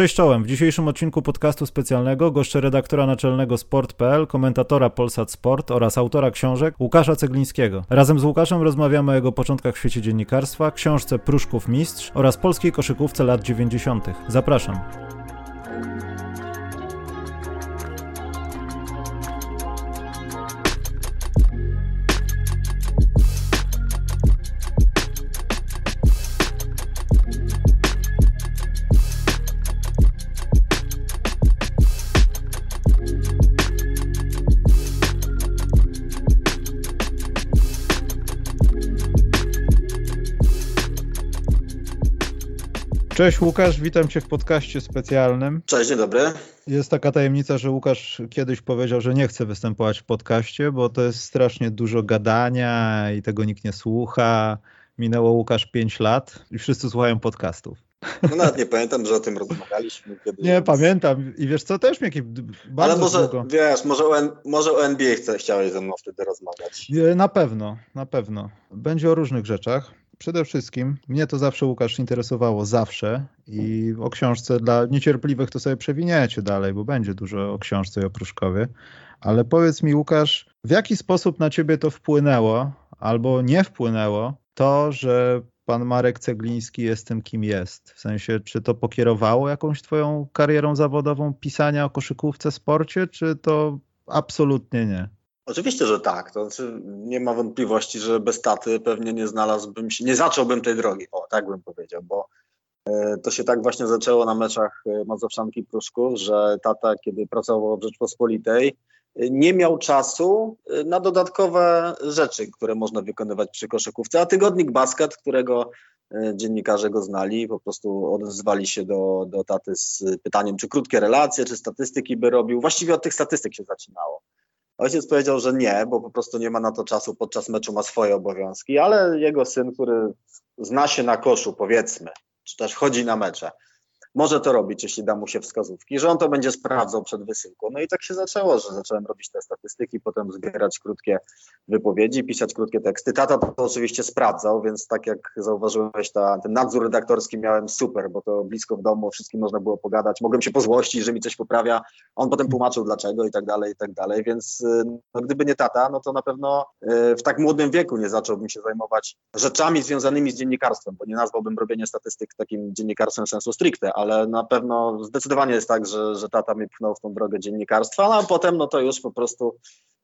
Cześć czołem. W dzisiejszym odcinku podcastu specjalnego goszczę redaktora naczelnego sport.pl, komentatora Polsat Sport oraz autora książek Łukasza Ceglińskiego. Razem z Łukaszem rozmawiamy o jego początkach w świecie dziennikarstwa, książce Pruszków Mistrz oraz polskiej koszykówce lat 90. Zapraszam. Cześć Łukasz, witam Cię w podcaście specjalnym. Cześć, dzień dobry. Jest taka tajemnica, że Łukasz kiedyś powiedział, że nie chce występować w podcaście, bo to jest strasznie dużo gadania i tego nikt nie słucha. Minęło Łukasz 5 lat i wszyscy słuchają podcastów. No nawet nie pamiętam, że o tym rozmawialiśmy kiedyś. Nie, pamiętam. I wiesz co, też mnie bardzo Ale może, długo... wiesz, może o, może o NBA chce, chciałeś ze mną wtedy rozmawiać. Na pewno, na pewno. Będzie o różnych rzeczach przede wszystkim mnie to zawsze, Łukasz, interesowało, zawsze i o książce dla niecierpliwych to sobie przewiniecie dalej, bo będzie dużo o książce i o Pruszkowie, ale powiedz mi, Łukasz, w jaki sposób na ciebie to wpłynęło albo nie wpłynęło to, że pan Marek Cegliński jest tym, kim jest? W sensie, czy to pokierowało jakąś twoją karierą zawodową pisania o koszykówce, sporcie, czy to absolutnie nie? Oczywiście, że tak. To znaczy, nie ma wątpliwości, że bez taty pewnie nie znalazłbym się, nie zacząłbym tej drogi. O, tak bym powiedział, bo e, to się tak właśnie zaczęło na meczach e, Mazowszanki Pruszków, że tata, kiedy pracował w Rzeczpospolitej, e, nie miał czasu na dodatkowe rzeczy, które można wykonywać przy koszykówce, a tygodnik basket, którego dziennikarze go znali, po prostu odezwali się do, do taty z pytaniem, czy krótkie relacje, czy statystyki by robił. Właściwie od tych statystyk się zaczynało. Ojciec powiedział, że nie, bo po prostu nie ma na to czasu, podczas meczu ma swoje obowiązki, ale jego syn, który zna się na koszu, powiedzmy, czy też chodzi na mecze, może to robić, jeśli da mu się wskazówki, że on to będzie sprawdzał przed wysyłką. No i tak się zaczęło, że zacząłem robić te statystyki, potem zbierać krótkie wypowiedzi, pisać krótkie teksty. Tata to, oczywiście sprawdzał, więc tak jak zauważyłeś, ta, ten nadzór redaktorski miałem super, bo to blisko w domu, o wszystkim można było pogadać. Mogłem się pozłościć, że mi coś poprawia. On potem tłumaczył dlaczego i tak dalej, i tak dalej. Więc y, no, gdyby nie tata, no to na pewno y, w tak młodym wieku nie zacząłbym się zajmować rzeczami związanymi z dziennikarstwem, bo nie nazwałbym robienia statystyk takim dziennikarstwem sensu stricte, ale na pewno zdecydowanie jest tak, że, że tata mnie pchnął w tą drogę dziennikarstwa, no a potem no to już po prostu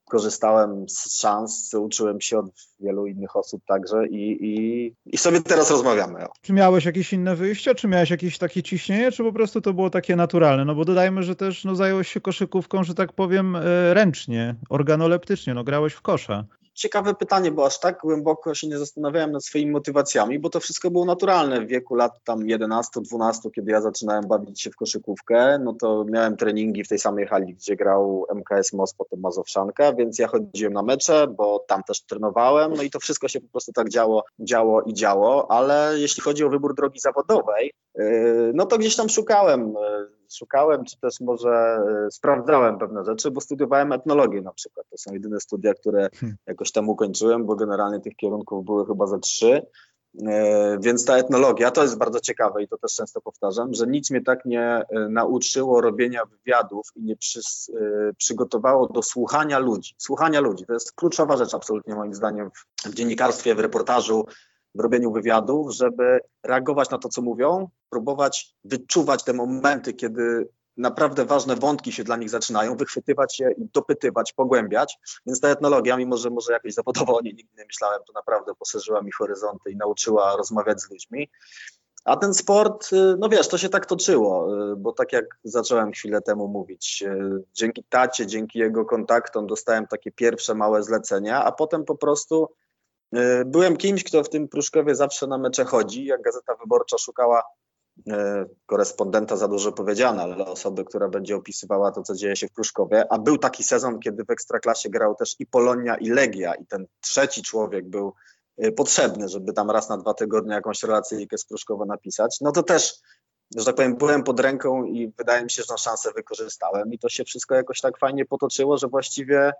korzystałem z szans, uczyłem się od wielu innych osób także i, i, i sobie teraz rozmawiamy. Czy miałeś jakieś inne wyjścia, czy miałeś jakieś takie ciśnienie, czy po prostu to było takie naturalne? No bo dodajmy, że też no, zająłeś się koszykówką, że tak powiem, e, ręcznie, organoleptycznie, no grałeś w kosza ciekawe pytanie, bo aż tak głęboko się nie zastanawiałem nad swoimi motywacjami, bo to wszystko było naturalne. W wieku lat tam 11-12, kiedy ja zaczynałem bawić się w koszykówkę, no to miałem treningi w tej samej hali, gdzie grał MKS Most, potem Mazowszanka, więc ja chodziłem na mecze, bo tam też trenowałem, no i to wszystko się po prostu tak działo, działo i działo, ale jeśli chodzi o wybór drogi zawodowej, yy, no to gdzieś tam szukałem yy, szukałem, czy też może e, sprawdzałem pewne rzeczy, bo studiowałem etnologię na przykład. To są jedyne studia, które hmm. jakoś tam ukończyłem, bo generalnie tych kierunków były chyba ze trzy. E, więc ta etnologia to jest bardzo ciekawe i to też często powtarzam, że nic mnie tak nie e, nauczyło robienia wywiadów i nie przy, przygotowało do słuchania ludzi. Słuchania ludzi to jest kluczowa rzecz absolutnie moim zdaniem w, w dziennikarstwie, w reportażu, w robieniu wywiadów, żeby reagować na to, co mówią, próbować wyczuwać te momenty, kiedy naprawdę ważne wątki się dla nich zaczynają, wychwytywać je i dopytywać, pogłębiać. Więc ta etnologia, mimo że może jakoś zawodowo o niej nigdy nie myślałem, to naprawdę poszerzyła mi horyzonty i nauczyła rozmawiać z ludźmi. A ten sport, y, no wiesz, to się tak toczyło, y, bo tak jak zacząłem chwilę temu mówić, y, dzięki tacie, dzięki jego kontaktom dostałem takie pierwsze małe zlecenia, a potem po prostu byłem kimś, kto w tym Pruszkowie zawsze na mecze chodzi. Jak Gazeta Wyborcza szukała e, korespondenta za dużo powiedziane, ale osoby, która będzie opisywała to, co dzieje się w Pruszkowie. A był taki sezon, kiedy w Ekstraklasie grał też i Polonia, i Legia, i ten trzeci człowiek był e, potrzebny, żeby tam raz na dwa tygodnie jakąś relację z Pruszkowa napisać. No to też że tak powiem, byłem pod ręką i wydaje mi się, że na szansę wykorzystałem i to się wszystko jakoś tak fajnie potoczyło, że właściwie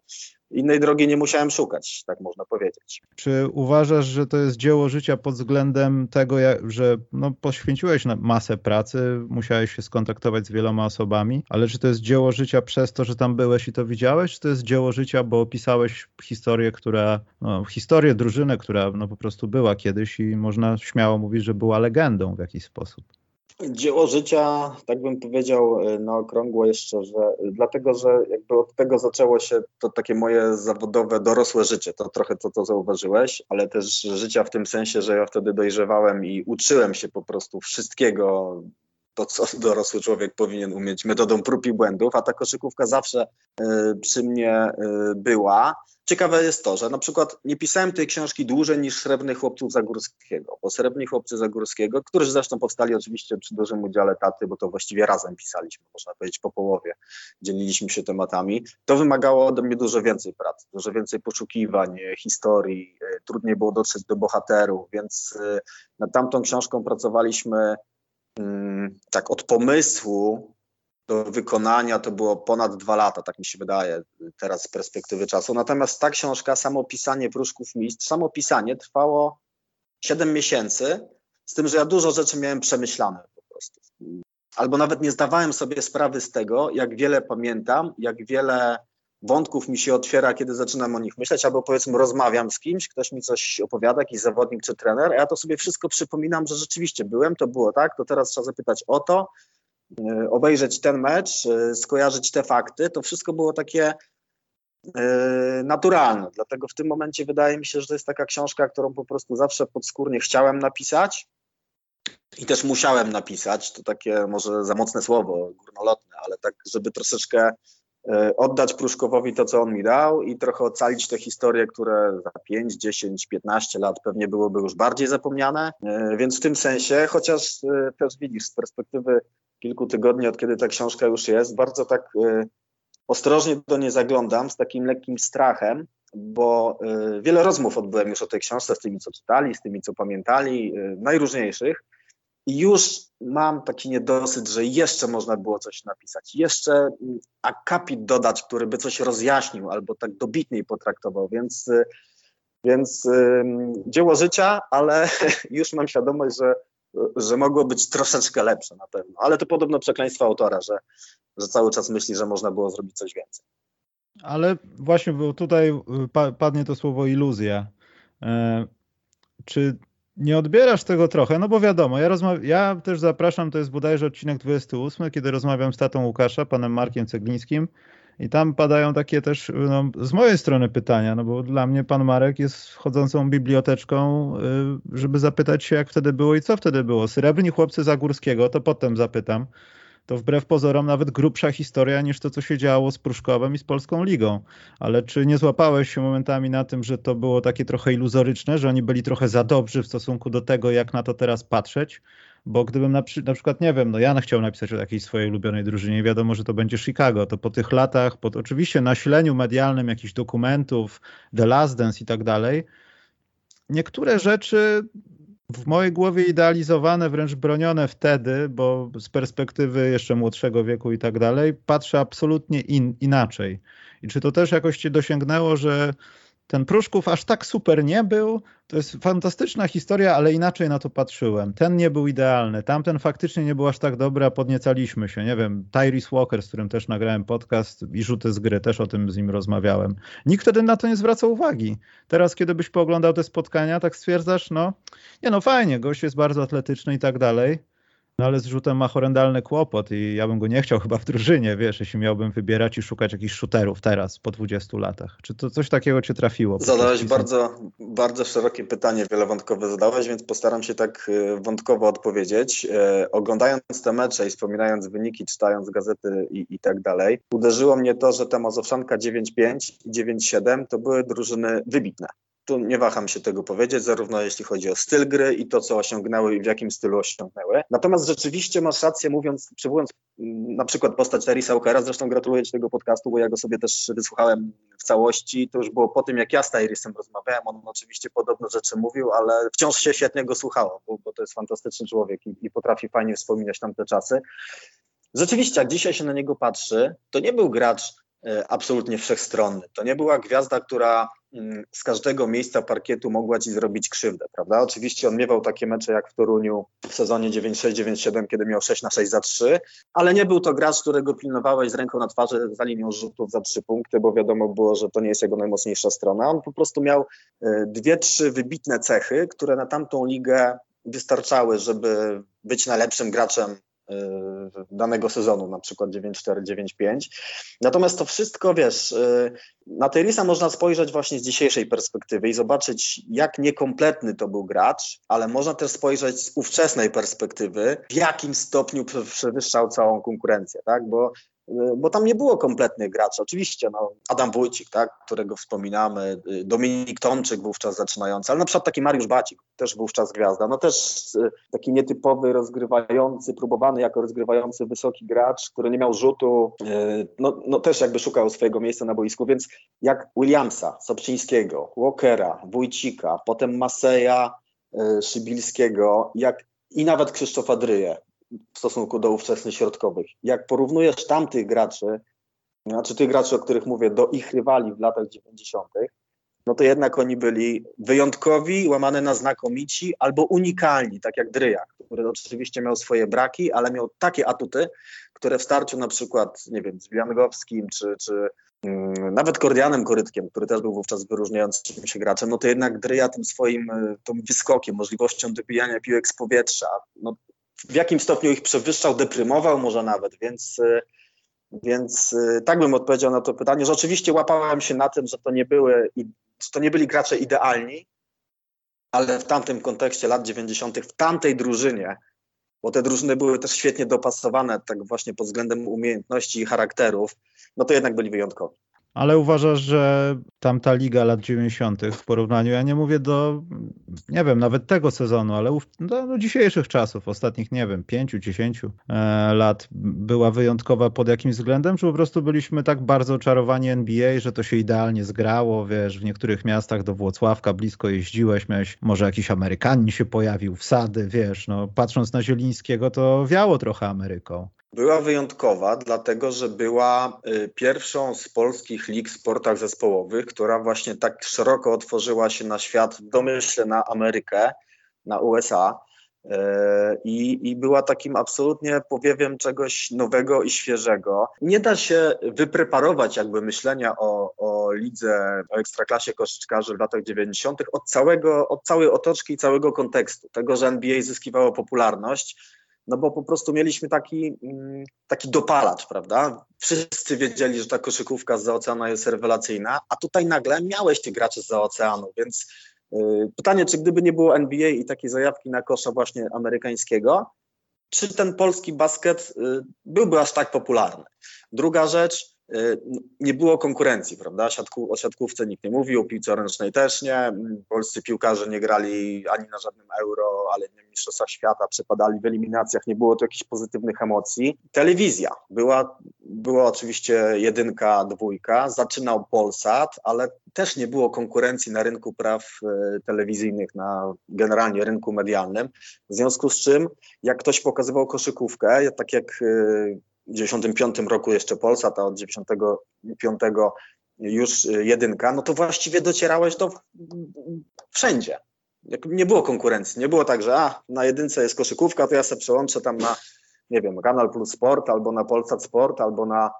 innej drogi nie musiałem szukać, tak można powiedzieć. Czy uważasz, że to jest dzieło życia pod względem tego, że no, poświęciłeś masę pracy, musiałeś się skontaktować z wieloma osobami, ale czy to jest dzieło życia przez to, że tam byłeś i to widziałeś, czy to jest dzieło życia, bo opisałeś historię, która, no, historię drużyny, która no, po prostu była kiedyś i można śmiało mówić, że była legendą w jakiś sposób? Dzieło życia, tak bym powiedział e, na okrągło jeszcze, że dlatego, że jakby od tego zaczęło się to takie moje zawodowe, dorosłe życie. To trochę to, zauważyłeś, ale też życia w tym sensie, że ja wtedy dojrzewałem i uczyłem się po prostu wszystkiego, to, co dorosły człowiek powinien umieć metodą prób i błędów, a ta koszykówka zawsze y, przy mnie y, była. Ciekawe jest to, że na przykład nie pisałem tej książki dłużej niż Srebrnych Chłopców Zagórskiego, bo Srebrni Chłopcy Zagórskiego, którzy zresztą powstali oczywiście przy dużym udziale taty, bo to właściwie razem pisaliśmy, można powiedzieć po połowie, dzieliliśmy się tematami, to wymagało ode mnie dużo więcej pracy, dużo więcej poszukiwań, historii, y, trudniej było dotrzeć do bohaterów, więc nad tamtą książką pracowaliśmy tak od pomysłu do wykonania to było ponad dwa lata, tak mi się wydaje teraz z perspektywy czasu. Natomiast ta książka, samo pisanie Pruszków Mistrz, samo pisanie trwało 7 miesięcy, z tym, że ja dużo rzeczy miałem przemyślane po prostu. Albo nawet nie zdawałem sobie sprawy z tego, jak wiele pamiętam, jak wiele wątków mi się otwiera, kiedy zaczynam o nich myśleć, albo powiedzmy rozmawiam z kimś, ktoś mi coś opowiada, jakiś zawodnik czy trener, a ja to sobie wszystko przypominam, że rzeczywiście byłem, to było tak, to teraz trzeba zapytać o to, yy, obejrzeć ten mecz, yy, skojarzyć te fakty, to wszystko było takie yy, naturalne, dlatego w tym momencie wydaje mi się, że to jest taka książka, którą po prostu zawsze podskórnie chciałem napisać, i też musiałem napisać, to takie może za mocne słowo, górnolotne, ale tak, żeby troszeczkę oddać Pruszkowowi to, co on mi dał i trochę ocalić te historie, które za 5, 10, 15 lat pewnie byłyby już bardziej zapomniane. E, więc w tym sensie, chociaż e, też widzisz z perspektywy kilku tygodni, od kiedy ta książka już jest, bardzo tak ostrożnie do niej zaglądam z takim lekkim strachem, bo wiele rozmów odbyłem już o tej książce z tymi, co czytali, z tymi, co pamiętali, najróżniejszych. I już mam taki niedosyt, że jeszcze można było coś napisać, jeszcze mm, akapit dodać, który by coś rozjaśnił albo tak dobitniej potraktował, więc, y, więc dzieło życia, ale już mam świadomość, że, że mogło być troszeczkę lepsze na pewno. Ale to podobno przekleństwo autora, że, że cały czas myśli, że można było zrobić coś więcej. Ale właśnie, bo tutaj y, padnie to słowo iluzja. E, czy nie odbierasz tego trochę, no bo wiadomo, ja, ja też zapraszam, to jest bodajże odcinek 28, kiedy rozmawiam z tatą Łukasza, panem Markiem Ceglińskim i tam padają takie też no, z mojej strony pytania, no bo dla mnie pan Marek jest wchodzącą biblioteczką, y, żeby zapytać się, jak wtedy było i co wtedy było. Srebrni chłopcy Zagórskiego, to potem zapytam to wbrew pozorom nawet grubsza historia niż to, co się działo z Pruszkowem i z Polską Ligą. Ale czy nie złapałeś się momentami na tym, że to było takie trochę iluzoryczne, że oni byli trochę za dobrzy w stosunku do tego, jak na to teraz patrzeć? Bo gdybym na, na przykład, nie wiem, no ja chciał napisać o jakiejś swojej ulubionej drużynie, wiadomo, że to będzie Chicago, to po tych latach, po oczywiście nasileniu medialnym jakichś dokumentów, The Last Dance i tak dalej, niektóre rzeczy w mojej głowie idealizowane, wręcz bronione wtedy, bo z perspektywy jeszcze młodszego wieku i tak dalej, patrzę absolutnie in, inaczej. I czy to też jakoś cię dosięgnęło, że ten Pruszków aż tak super nie był. To jest fantastyczna historia, ale inaczej na to patrzyłem. Ten nie był idealny, tamten faktycznie nie był aż tak dobry, a podniecaliśmy się. Nie wiem, Tyrese Walker, z którym też nagrałem podcast i rzuty z gry, też o tym z nim rozmawiałem. Nikt wtedy na to nie zwracał uwagi. Teraz, kiedy byś pooglądał te spotkania, tak stwierdzasz, no, nie no fajnie, gość jest bardzo atletyczny i tak dalej, no ale z rzutem ma horrendalny kłopot i ja bym go nie chciał chyba w drużynie, wiesz, jeśli miałbym wybierać i szukać jakichś shooterów teraz, po 20 latach. Czy to coś takiego cię trafiło? Zadałeś bardzo, bardzo szerokie pytanie, wielowątkowe zadałeś, więc postaram się tak y, wątkowo odpowiedzieć. E, oglądając te mecze i wspominając wyniki, czytając gazety i, i tak dalej, uderzyło mnie to, że ta Mazowszanka 9-5 i 9-7 to były drużyny wybitne tu nie waham się tego powiedzieć, zarówno jeśli chodzi o styl gry i to, co osiągnęły i w jakim stylu osiągnęły. Natomiast rzeczywiście masz rację, mówiąc, przywołując mm, na przykład postać Teresa Walkera, zresztą gratuluję Ci tego podcastu, bo ja go sobie też wysłuchałem w całości. To już było po tym, jak ja z Tyrisem rozmawiałem. On oczywiście podobne rzeczy mówił, ale wciąż się świetnie go słuchało, bo, bo to jest fantastyczny człowiek i, i potrafi fajnie wspominać tamte czasy. Rzeczywiście, jak dzisiaj się na niego patrzy, to nie był gracz e, absolutnie wszechstronny. To nie była gwiazda, która z każdego miejsca parkietu mogła ci zrobić krzywdę, prawda? Oczywiście on miewał takie mecze jak w Toruniu w sezonie 96-97, kiedy miał 6 na 6 za 3, ale nie był to gracz, którego pilnowałeś z ręką na twarzy za linią rzutów za 3 punkty, bo wiadomo było, że to nie jest jego najmocniejsza strona. On po prostu miał e, dwie, trzy wybitne cechy, które na tamtą ligę wystarczały, żeby być najlepszym graczem danego sezonu, na przykład 9-4, 9-5. Natomiast to wszystko, wiesz, y, na Teresa można spojrzeć właśnie z dzisiejszej perspektywy i zobaczyć, jak niekompletny to był gracz, ale można też spojrzeć z ówczesnej perspektywy, w jakim stopniu przewyższał całą konkurencję, tak? Bo Y, bo tam nie było kompletnych graczy. Oczywiście no, Adam Wójcik, tak, którego wspominamy, y, Dominik Tomczyk wówczas zaczynający, ale na przykład taki Mariusz Bacik, też wówczas gwiazda, no też y, taki nietypowy, rozgrywający, próbowany jako rozgrywający wysoki gracz, który nie miał rzutu, no, no też jakby szukał swojego miejsca na boisku, więc jak Williamsa, Sobczyńskiego, Walkera, Wójcika, potem Maseja, Szybilskiego, jak i nawet Krzysztofa Dryje, w stosunku do ówczesnych środkowych. Jak porównujesz tamtych graczy, znaczy tych graczy, o których mówię, do ich rywali w latach 90., no to jednak oni byli wyjątkowi, łamane na znakomici albo unikalni, tak jak Dryjak, który oczywiście miał swoje braki, ale miał takie atuty, które w starciu na przykład, nie wiem, z Wiangowskim czy, czy mm, nawet Kordianem Korytkiem, który też był wówczas wyróżniającym się graczem, no to jednak Dryja tym swoim y, tym wyskokiem, możliwością dobijania piłek z powietrza, no w jakim stopniu ich przewyższał, deprymował może nawet, więc, y, więc y, tak bym odpowiedział na to pytanie, że oczywiście łapałem się na tym, że to nie, były, to nie byli gracze idealni, ale w tamtym kontekście lat 90., w tamtej drużynie, bo te drużyny były też świetnie dopasowane, tak właśnie pod względem umiejętności i charakterów, no to jednak byli wyjątkowi. Ale uważasz, że tamta liga lat 90. w porównaniu, ja nie mówię do, nie wiem, nawet tego sezonu, ale do, do dzisiejszych czasów, ostatnich, nie wiem, 5-10 e, lat, była wyjątkowa pod jakimś względem, czy po prostu byliśmy tak bardzo oczarowani NBA, że to się idealnie zgrało, wiesz, w niektórych miastach do Włocławka blisko jeździłeś, miałeś, może jakiś Amerykanin się pojawił, wsady, wiesz, no patrząc na Zielińskiego, to wiało trochę Ameryką. Była wyjątkowa, dlatego że była y, pierwszą z polskich lig w sportach zespołowych, która właśnie tak szeroko otworzyła się na świat, w domyśle na Amerykę, na USA. Y, I, I, była takim absolutnie powiewiem czegoś nowego i świeżego. Nie da się wypreparować jakby myślenia o, o lidze, o ekstraklasie koszyczkarzy w latach 90. od całego, od całej otoczki i całego kontekstu. Tego, że NBA zyskiwało popularność, no bo po prostu mieliśmy taki, mm, taki dopalacz, prawda? Wszyscy wiedzieli, że ta koszykówka z oceanu jest rewelacyjna, a tutaj nagle miałeś tych graczy z oceanu, więc yy, pytanie, czy gdyby nie było NBA i takiej zajawki na kosza właśnie amerykańskiego, czy ten polski basket yy, byłby aż tak popularny? Druga rzecz, nie było konkurencji, prawda? Siatku, o siatkówce nikt nie mówił, o piłce ręcznej też nie. Polscy piłkarze nie grali ani na żadnym euro, ale nie mistrzostwach świata, przepadali w eliminacjach, nie było tu jakichś pozytywnych emocji. Telewizja była, była oczywiście jedynka, dwójka, zaczynał Polsat, ale też nie było konkurencji na rynku praw y, telewizyjnych, na generalnie rynku medialnym. W związku z czym, jak ktoś pokazywał koszykówkę, tak jak y, 95 roku jeszcze Polsat, a od 95 już jedynka, no to właściwie docierałeś do wszędzie. Nie było konkurencji, nie było tak, że a, na jedynce jest koszykówka, to ja sobie przełączę tam na, nie wiem, Kanal Plus Sport, albo na Polsat Sport, albo na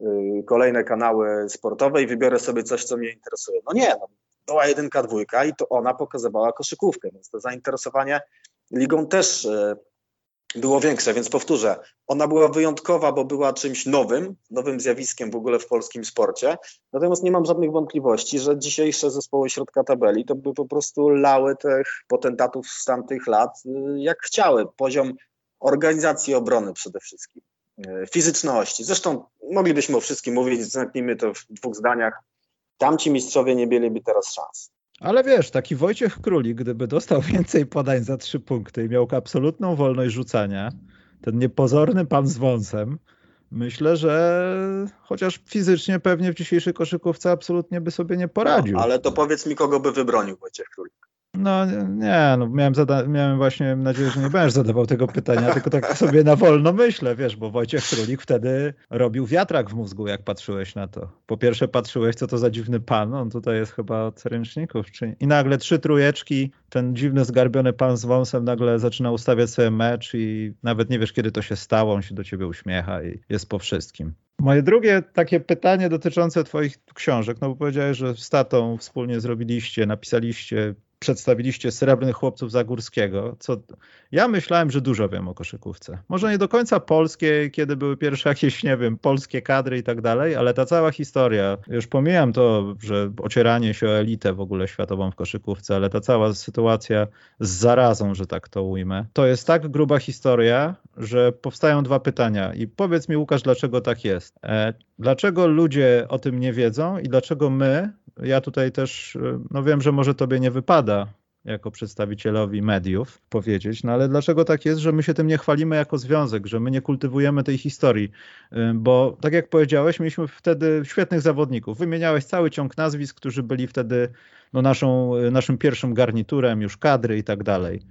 y, kolejne kanały sportowe i wybiorę sobie coś, co mnie interesuje. No nie, no, była jedynka, dwójka i to ona pokazywała koszykówkę, więc to zainteresowanie ligą też y, było większe, więc powtórzę, ona była wyjątkowa, bo była czymś nowym, nowym zjawiskiem w ogóle w polskim sporcie. Natomiast nie mam żadnych wątpliwości, że dzisiejsze zespoły środka tabeli to by po prostu lały tych potentatów z tamtych lat y, jak chciały. Poziom organizacji obrony przede wszystkim, y, fizyczności. Zresztą moglibyśmy o wszystkim mówić, zamknijmy to w dwóch zdaniach. Tamci mistrzowie nie mieliby teraz szans. Ale wiesz, taki Wojciech Królik, gdyby dostał więcej podań za trzy punkty i miał absolutną wolność rzucania, ten niepozorny pan z wąsem, myślę, że chociaż fizycznie pewnie w dzisiejszej koszykówce absolutnie by sobie nie poradził. No, ale to powiedz mi, kogo by wybronił Wojciech Królik. No nie, no miałem, zada- miałem właśnie nadzieję, że nie będziesz zadawał tego pytania, tylko tak sobie na wolno myślę, wiesz, bo Wojciech Królik wtedy robił wiatrak w mózgu, jak patrzyłeś na to. Po pierwsze patrzyłeś, co to za dziwny pan, on tutaj jest chyba od ręczników, czy... i nagle trzy trujeczki, ten dziwny, zgarbiony pan z wąsem nagle zaczyna ustawiać sobie mecz i nawet nie wiesz, kiedy to się stało, on się do ciebie uśmiecha i jest po wszystkim. Moje drugie takie pytanie dotyczące twoich książek, no bo powiedziałeś, że z tatą wspólnie zrobiliście, napisaliście przedstawiliście Srebrnych Chłopców Zagórskiego, co ja myślałem, że dużo wiem o koszykówce. Może nie do końca polskie, kiedy były pierwsze jakieś, nie wiem, polskie kadry i tak dalej, ale ta cała historia, już pomijam to, że ocieranie się o elitę w ogóle światową w koszykówce, ale ta cała sytuacja z zarazą, że tak to ujmę, to jest tak gruba historia, że powstają dwa pytania i powiedz mi Łukasz, dlaczego tak jest? E, dlaczego ludzie o tym nie wiedzą i dlaczego my, ja tutaj też, no wiem, że może tobie nie wypada jako przedstawicielowi mediów powiedzieć, no ale dlaczego tak jest, że my się tym nie chwalimy jako związek, że my nie kultywujemy tej historii, bo tak jak powiedziałeś, mieliśmy wtedy świetnych zawodników, wymieniałeś cały ciąg nazwisk, którzy byli wtedy no, naszą, naszym pierwszym garniturem, już kadry i tak dalej.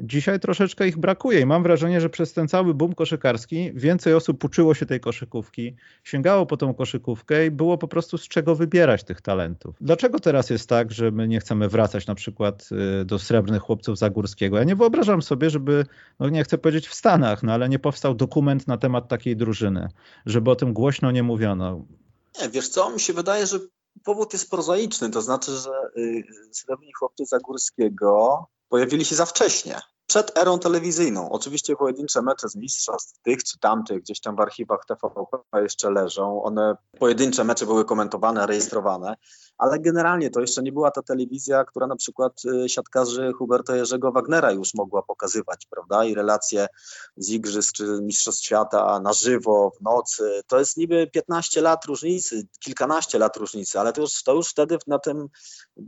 Dzisiaj troszeczkę ich brakuje i mam wrażenie, że przez ten cały boom koszykarski więcej osób uczyło się tej koszykówki, sięgało po tą koszykówkę i było po prostu z czego wybierać tych talentów. Dlaczego teraz jest tak, że my nie chcemy wracać na przykład y, do srebrnych chłopców Zagórskiego? Ja nie wyobrażam sobie, żeby, no nie chcę powiedzieć w Stanach, no ale nie powstał dokument na temat takiej drużyny, żeby o tym głośno nie mówiono. Nie, wiesz co, mi się wydaje, że powód jest prozaiczny, to znaczy, że y, Srebrni Chłopcy Zagórskiego pojawili się za wcześnie. Przed erą telewizyjną. Oczywiście pojedyncze mecze z mistrzostw tych czy tamtych gdzieś tam w archiwach TVP jeszcze leżą. One, pojedyncze mecze były komentowane, rejestrowane, ale generalnie to jeszcze nie była ta telewizja, która na przykład y, siatkarzy Huberta Jerzego Wagnera już mogła pokazywać, prawda? I relacje z igrzysk czy mistrzostw świata na żywo, w nocy. To jest niby 15 lat różnicy, kilkanaście lat różnicy, ale to już, to już wtedy na tym y,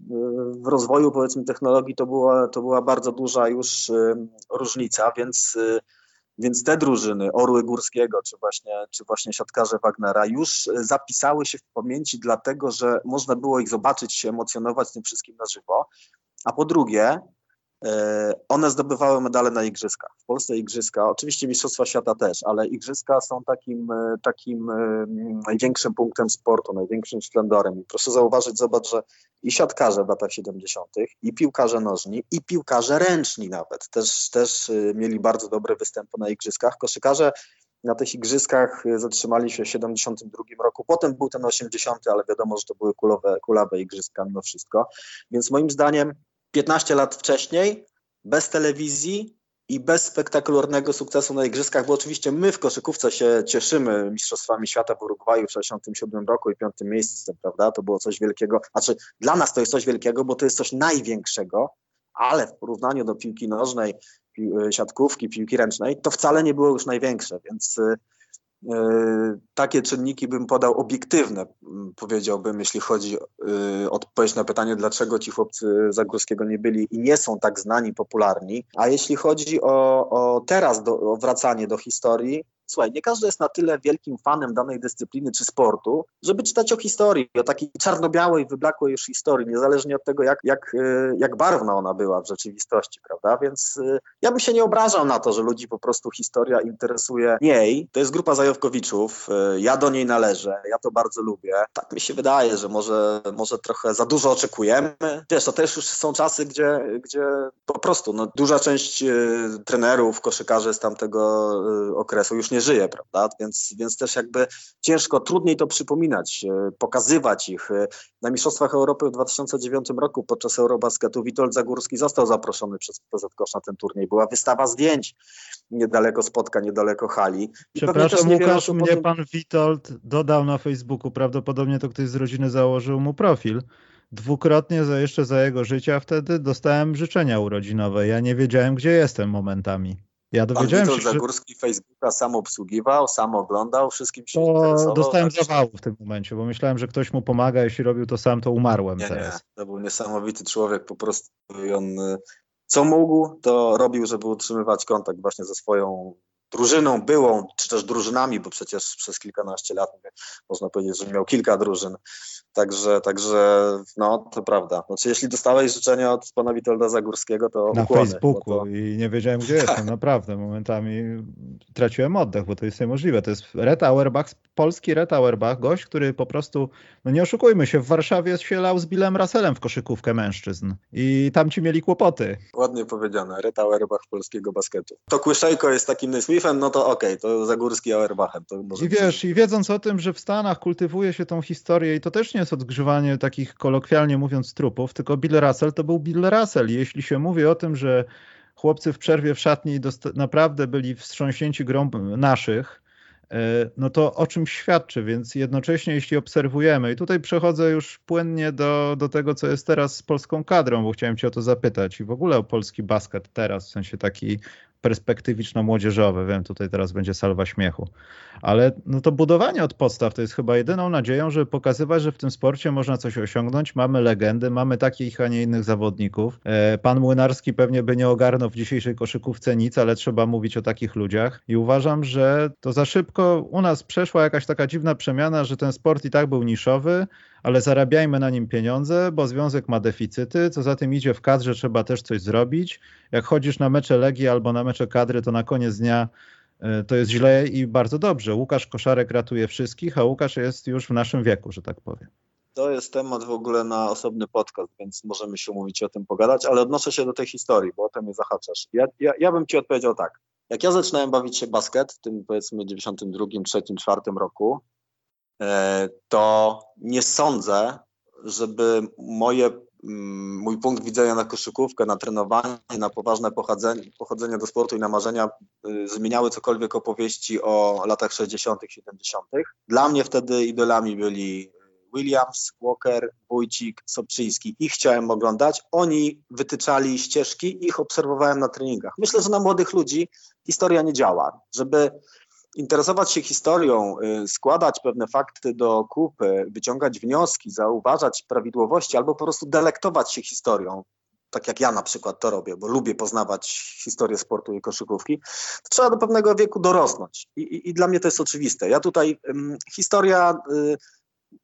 w rozwoju powiedzmy technologii to była, to była bardzo duża już y, różnica, więc więc te drużyny, Orły Górskiego, czy właśnie, czy właśnie siatkarze Wagnera, już zapisały się w pamięci, dlatego że można było ich zobaczyć, się emocjonować tym wszystkim na żywo. A po drugie, one zdobywały medale na igrzyskach. W Polsce igrzyska, oczywiście Mistrzostwa Świata też, ale igrzyska są takim, e, takim e, największym punktem sportu, największym splendorem. I proszę zauważyć, zobacz, że i siatkarze w latach 70., i piłkarze nożni, i piłkarze ręczni nawet też, też mieli bardzo dobre występy na igrzyskach. Koszykarze na tych igrzyskach zatrzymali się w 72 roku. Potem był ten 80, ale wiadomo, że to były kulowe, kulawe igrzyska mimo wszystko. Więc moim zdaniem 15 lat wcześniej, bez telewizji i bez spektakularnego sukcesu na igrzyskach, bo oczywiście my w koszykówce się cieszymy mistrzostwami świata w Urugwaju w 67 roku i piątym miejscem, prawda? To było coś wielkiego. Znaczy dla nas to jest coś wielkiego, bo to jest coś największego, ale w porównaniu do piłki nożnej, siatkówki, piłki ręcznej, to wcale nie było już największe, więc E, takie czynniki bym podał obiektywne, powiedziałbym, jeśli chodzi o e, odpowiedź na pytanie, dlaczego ci chłopcy Zagórskiego nie byli i nie są tak znani, popularni. A jeśli chodzi o, o teraz, do, o wracanie do historii, Słuchaj, nie każdy jest na tyle wielkim fanem danej dyscypliny czy sportu, żeby czytać o historii, o takiej czarno-białej, wyblakłej już historii, niezależnie od tego, jak, jak, y, jak barwna ona była w rzeczywistości, prawda? Więc y, ja bym się nie obrażał na to, że ludzi po prostu historia interesuje mniej. To jest grupa Zajowkowiczów, y, ja do niej należę, ja to bardzo lubię. Tak mi się wydaje, że może, może trochę za dużo oczekujemy. Wiesz, to też już są czasy, gdzie, gdzie po prostu no, duża część trenerów, koszykarzy z tamtego okresu już nie nie żyje, prawda? Więc, więc też jakby ciężko, trudniej to przypominać, e, pokazywać ich. E, na Mistrzostwach Europy w 2009 roku podczas Eurobasketu Witold Zagórski został zaproszony przez PZ Kosz na ten turniej. Była wystawa zdjęć niedaleko spotka, niedaleko hali. I Przepraszam Łukasz, mnie potem... pan Witold dodał na Facebooku, prawdopodobnie to ktoś z rodziny założył mu profil. Dwukrotnie za, jeszcze za jego życia wtedy dostałem życzenia urodzinowe. Ja nie wiedziałem, gdzie jestem momentami. Ja dowiedziałem Pan się, że... Zagórski Facebooka sam obsługiwał, sam oglądał, wszystkim się to. Dostałem tak zawału w tym momencie, bo myślałem, że ktoś mu pomaga, jeśli robił to sam, to umarłem nie, teraz. Nie, to był niesamowity człowiek, po prostu i on y, co mógł, to robił, żeby utrzymywać kontakt właśnie ze swoją drużyną byłą, czy też drużynami, bo przecież przez kilkanaście lat można powiedzieć, że miał kilka drużyn. Także, także no to prawda. Znaczy, jeśli dostałeś życzenia od pana Witolda Zagórskiego, to Na ukłony, Facebooku to... i nie wiedziałem, gdzie jestem. Naprawdę, momentami traciłem oddech, bo to jest niemożliwe. To jest Red Auerbach, polski Red Auerbach, gość, który po prostu, no nie oszukujmy się, w Warszawie się lał z Billem Russellem w koszykówkę mężczyzn i tam ci mieli kłopoty. Ładnie powiedziane, Red Auerbach polskiego basketu. To Kłyszejko jest takim No to okej, okay, to Zagórski Auerbachem. To może I wiesz, i wiedząc o tym, że w Stanach kultywuje się tą historię i to też nie jest odgrzewanie takich kolokwialnie mówiąc trupów, tylko Bill Russell to był Bill Russell. I jeśli się mówi o tym, że chłopcy w przerwie w szatni naprawdę byli wstrząśnięci grą naszych, e, no to o czym świadczy, więc jednocześnie jeśli obserwujemy, i tutaj przechodzę już płynnie do, do tego, co jest teraz z polską kadrą, bo chciałem cię o to zapytać i w ogóle o polski basket teraz, w sensie taki perspektywiczno-młodzieżowe. Wiem, tutaj teraz będzie salwa śmiechu. Ale no to budowanie od podstaw to jest chyba jedyną nadzieją, żeby pokazywać, że w tym sporcie można coś osiągnąć. Mamy legendy, mamy takich, a nie innych zawodników. E, pan Młynarski pewnie by nie ogarnął w dzisiejszej koszykówce nic, ale trzeba mówić o takich ludziach. I uważam, że to za szybko u nas przeszła jakaś taka dziwna przemiana, że ten sport i tak był niszowy, ale zarabiajmy na nim pieniądze, bo związek ma deficyty, co za tym idzie w kadrze, trzeba też coś zrobić. Jak chodzisz na mecze Legii albo na mecze kadry, to na koniec dnia e, to jest źle i bardzo dobrze. Łukasz Koszarek ratuje wszystkich, a Łukasz jest już w naszym wieku, że tak powiem. To jest temat w ogóle na osobny podcast, więc możemy się umówić o tym pogadać, ale odnoszę się do tej historii, bo o tym mnie zahaczasz. Ja, ja, ja bym ci odpowiedział tak. Jak ja zaczynałem bawić się basket w tym powiedzmy 92, 3, 4 roku, to nie sądzę, żeby moje, mm, mój punkt widzenia na koszykówkę, na trenowanie, na poważne pochodzenie, pochodzenie do sportu i na marzenia y, zmieniały cokolwiek opowieści o latach 60., 70. Dla mnie wtedy idolami byli Williams, Walker, Wójcik, Sobczyński. Ich chciałem oglądać. Oni wytyczali ścieżki, ich obserwowałem na treningach. Myślę, że na młodych ludzi historia nie działa. Żeby interesować się historią, y, składać pewne fakty do kupy, wyciągać wnioski, zauważać prawidłowości albo po prostu delektować się historią, tak jak ja na przykład to robię, bo lubię poznawać historię sportu i koszykówki, trzeba do pewnego wieku dorosnąć. I, i, i dla mnie to jest oczywiste. Ja tutaj historia y,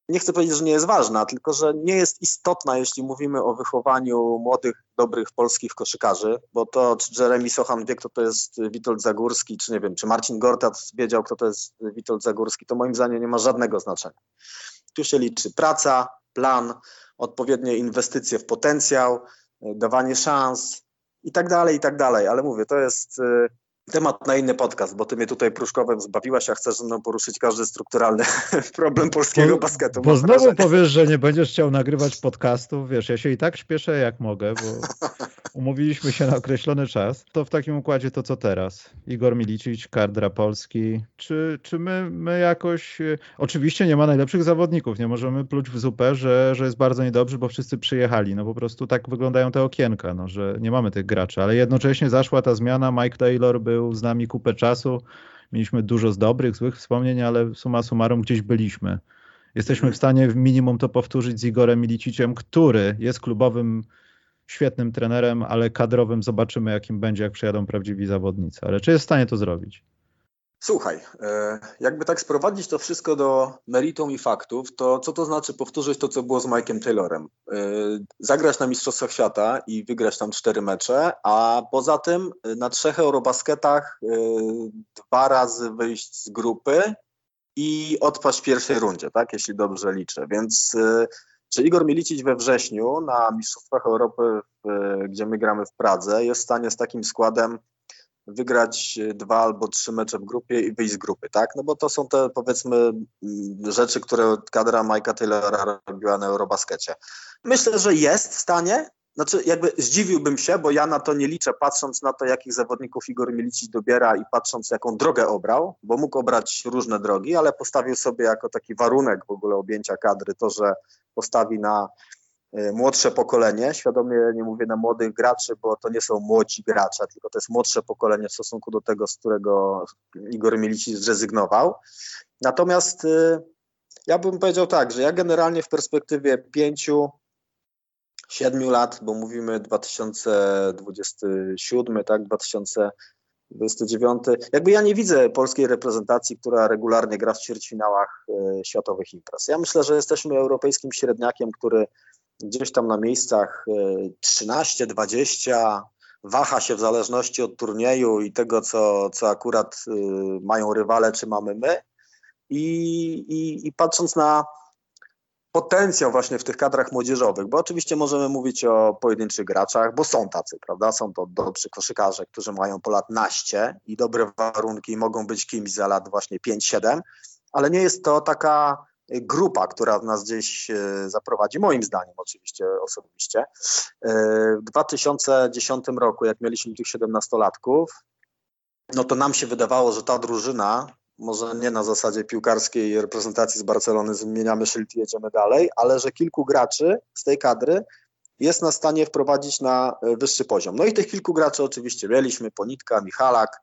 nie chcę powiedzieć, że nie jest ważna, tylko że nie jest istotna, jeśli mówimy o wychowaniu młodych, dobrych polskich koszykarzy, bo to czy Jeremy Sochan wie, kto to jest Witold Zagórski, czy nie wiem, czy Marcin Gortat wiedział, kto to jest Witold Zagórski, to moim zdaniem nie ma żadnego znaczenia. Tu się liczy praca, plan, odpowiednie inwestycje w potencjał, dawanie szans i tak dalej, i tak dalej. Ale mówię, to jest y, temat na inny podcast, bo ty mnie tutaj Pruszkowem zbawiłaś, a chcesz ze mną poruszyć każdy strukturalny problem polskiego basketu. Bo znowu wrażenie. powiesz, że nie będziesz chciał nagrywać podcastów, wiesz, ja się i tak śpieszę jak mogę, bo umówiliśmy się na określony czas. To w takim układzie to co teraz? Igor Milicic, Kardra Polski, czy, czy my, my jakoś... Oczywiście nie ma najlepszych zawodników, nie możemy pluć w zupę, że, że jest bardzo niedobrze, bo wszyscy przyjechali, no po prostu tak wyglądają te okienka, no, że nie mamy tych graczy, ale jednocześnie zaszła ta zmiana, Mike Taylor był był z nami kupę czasu. Mieliśmy dużo z dobrych, złych wspomnień, ale suma summarum gdzieś byliśmy. Jesteśmy w stanie w minimum to powtórzyć z Igorem Miliciciem, który jest klubowym świetnym trenerem, ale kadrowym zobaczymy, jakim będzie, jak przyjadą prawdziwi zawodnicy. Ale czy jest w stanie to zrobić? Słuchaj, e, jakby tak sprowadzić to wszystko do meritum i faktów, to co to znaczy powtórzyć to, co było z Mike'em Taylorem? E, zagrać na Mistrzostwach Świata i wygrać tam cztery mecze, a poza tym e, na trzech Eurobasketach dwa razy wyjść z grupy i odpaść w pierwszej rundzie, tak, jeśli dobrze liczę. Więc czy Igor Milicic we wrześniu na Mistrzostwach Europy, gdzie my gramy w Pradze, jest w stanie z takim składem wygrać e, dwa albo trzy mecze w grupie i wyjść z grupy, tak? No bo to są te powiedzmy mm, rzeczy, które kadra Majka Taylora robiła na Eurobaskecie. Myślę, że jest w stanie, znaczy jakby zdziwiłbym się, bo ja na to nie liczę, patrząc na to, jakich zawodników Igor Milicic dobiera i patrząc, jaką drogę obrał, bo mógł obrać różne drogi, ale postawił sobie jako taki warunek w ogóle objęcia kadry to, że postawi na młodsze pokolenie. Świadomie nie mówię na młodych graczy, bo to nie są młodzi gracze, tylko to jest młodsze pokolenie w stosunku do tego, z którego Igor Milici zrezygnował. Natomiast e, ja bym powiedział tak, że ja generalnie w perspektywie pięciu, siedmiu lat, bo mówimy 2027, tak, 2000 29. Jakby ja nie widzę polskiej reprezentacji, która regularnie gra w ćwierćfinałach e, światowych imprez. Ja myślę, że jesteśmy europejskim średniakiem, który gdzieś tam na miejscach 13, e, 20 waha się w zależności od turnieju i tego, co, co akurat e, mają rywale, czy mamy my. I, i, i patrząc na potencjał właśnie w tych kadrach młodzieżowych, bo oczywiście możemy mówić o pojedynczych graczach, bo są tacy, prawda? Są to dobrzy koszykarze, którzy mają po lat naście i dobre warunki i mogą być kimś za lat właśnie 5-7, ale nie jest to taka grupa, która nas gdzieś e, zaprowadzi, moim zdaniem oczywiście osobiście. E, w 2010 roku, jak mieliśmy tych 17-latków, no to nam się wydawało, że ta drużyna może nie na zasadzie piłkarskiej reprezentacji z Barcelony, zmieniamy szyld i jedziemy dalej, ale że kilku graczy z tej kadry jest na stanie wprowadzić na e, wyższy poziom. No i tych kilku graczy oczywiście mieliśmy, Ponitka, Michalak,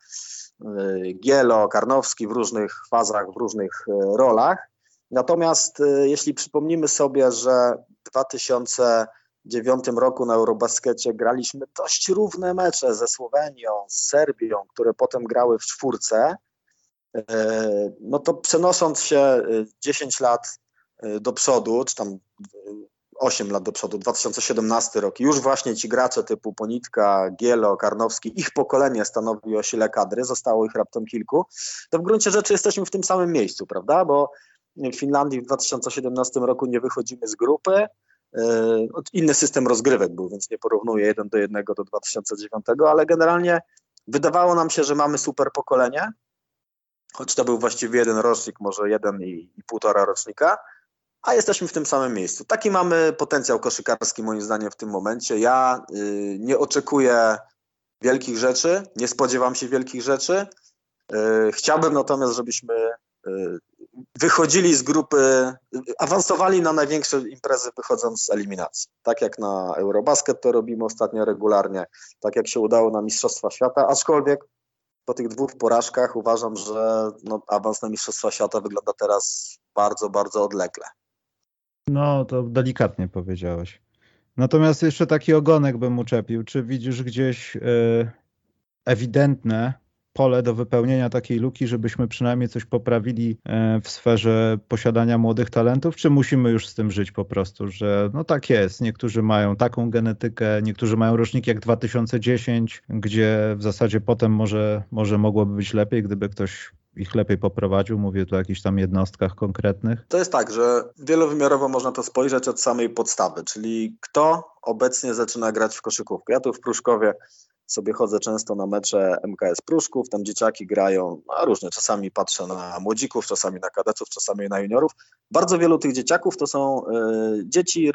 Gielo, Karnowski w różnych fazach, w różnych rolach. Natomiast jeśli przypomnimy sobie, że w 2009 roku na Eurobaskecie graliśmy dość równe mecze ze Słowenią, z Serbią, które potem grały w czwórce, E, no to przenosząc się 10 e, lat do przodu, czy tam 8 lat do przodu, 2017 rok, już właśnie ci gracze typu Ponitka, Gielo, Karnowski, ich pokolenie stanowi o sile kadry, zostało ich raptem kilku, to w gruncie rzeczy jesteśmy w tym samym miejscu, prawda? Bo w Finlandii w 2017 roku nie wychodzimy z grupy, inny system rozgrywek był, więc nie porównuję jeden do jednego do 2009, ale generalnie wydawało nam się, że mamy super pokolenie, choć to był właściwie jeden rocznik, może jeden i, i półtora rocznika, a jesteśmy w tym samym miejscu. Taki mamy potencjał koszykarski moim zdaniem w tym momencie. Ja y, nie oczekuję wielkich rzeczy, nie spodziewam się wielkich rzeczy. Y, chciałbym natomiast, żebyśmy y, wychodzili z grupy, awansowali na największe imprezy wychodząc z eliminacji. Tak jak na Eurobasket to robimy ostatnio regularnie, tak jak się udało na Mistrzostwa Świata, aczkolwiek po tych dwóch porażkach uważam, że no, awans na Mistrzostwa Świata wygląda teraz bardzo, bardzo odlegle. No, to delikatnie powiedziałeś. Natomiast jeszcze taki ogonek bym uczepił. Czy widzisz gdzieś yy, ewidentne pole do wypełnienia takiej luki, żebyśmy przynajmniej coś poprawili e, w sferze posiadania młodych talentów, czy musimy już z tym żyć po prostu, że no tak jest, niektórzy mają taką genetykę, niektórzy mają rocznik jak 2010, gdzie w zasadzie potem może, może mogłoby być lepiej, gdyby ktoś ich lepiej poprowadził? Mówię tu o jakichś tam jednostkach konkretnych. To jest tak, że wielowymiarowo można to spojrzeć od samej podstawy, czyli kto obecnie zaczyna grać w koszykówkę. Ja tu w Pruszkowie sobie chodzę często na mecze MKS Pruszków, tam dzieciaki grają no, różnie, czasami patrzę na młodzików, czasami na kadetów, czasami na juniorów. Bardzo wielu tych dzieciaków to są y, dzieci, y,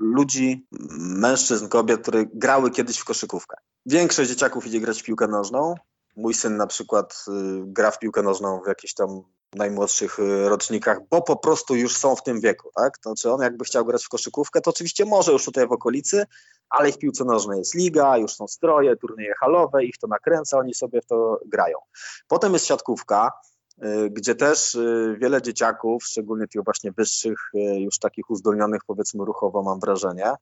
ludzi, mężczyzn, kobiet, które grały kiedyś w koszykówkę. Większość dzieciaków idzie grać w piłkę nożną. Mój syn na przykład y, gra w piłkę nożną w jakiejś tam najmłodszych rocznikach, bo po prostu już są w tym wieku, tak? To znaczy on jakby chciał grać w koszykówkę, to oczywiście może już tutaj w okolicy, ale w piłce nożnej jest liga, już są stroje, turnieje halowe, ich to nakręca, oni sobie w to grają. Potem jest siatkówka, y, gdzie też y, wiele dzieciaków, szczególnie tych właśnie wyższych, już takich uzdolnionych powiedzmy ruchowo mam wrażenie,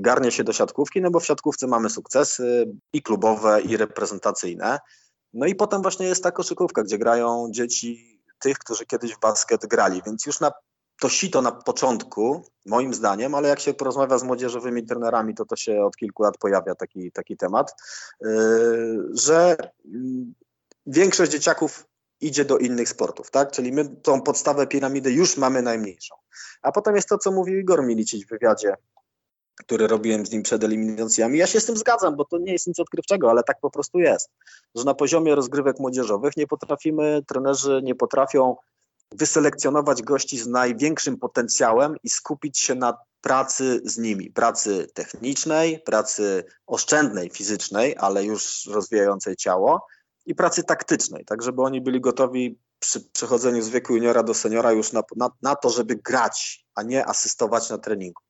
garnie się do siatkówki, no bo w siatkówce mamy sukcesy i klubowe, i reprezentacyjne. No i potem właśnie jest ta koszykówka, gdzie grają dzieci tych, którzy kiedyś w basket grali, więc już na to sito na początku, moim zdaniem, ale jak się porozmawia z młodzieżowymi trenerami, to to się od kilku lat pojawia taki, taki temat, yy, że mm, większość dzieciaków idzie do innych sportów, tak? Czyli my tą podstawę piramidy już mamy najmniejszą. A potem jest to, co mówił Igor Milicic w wywiadzie który robiłem z nim przed eliminacjami. Ja się z tym zgadzam, bo to nie jest nic odkrywczego, ale tak po prostu jest, że na poziomie rozgrywek młodzieżowych nie potrafimy, trenerzy nie potrafią wyselekcjonować gości z największym potencjałem i skupić się na pracy z nimi, pracy technicznej, pracy oszczędnej, fizycznej, ale już rozwijającej ciało i pracy taktycznej, tak żeby oni byli gotowi przy przechodzeniu z wieku juniora do seniora już na, na, na to, żeby grać, a nie asystować na treningu.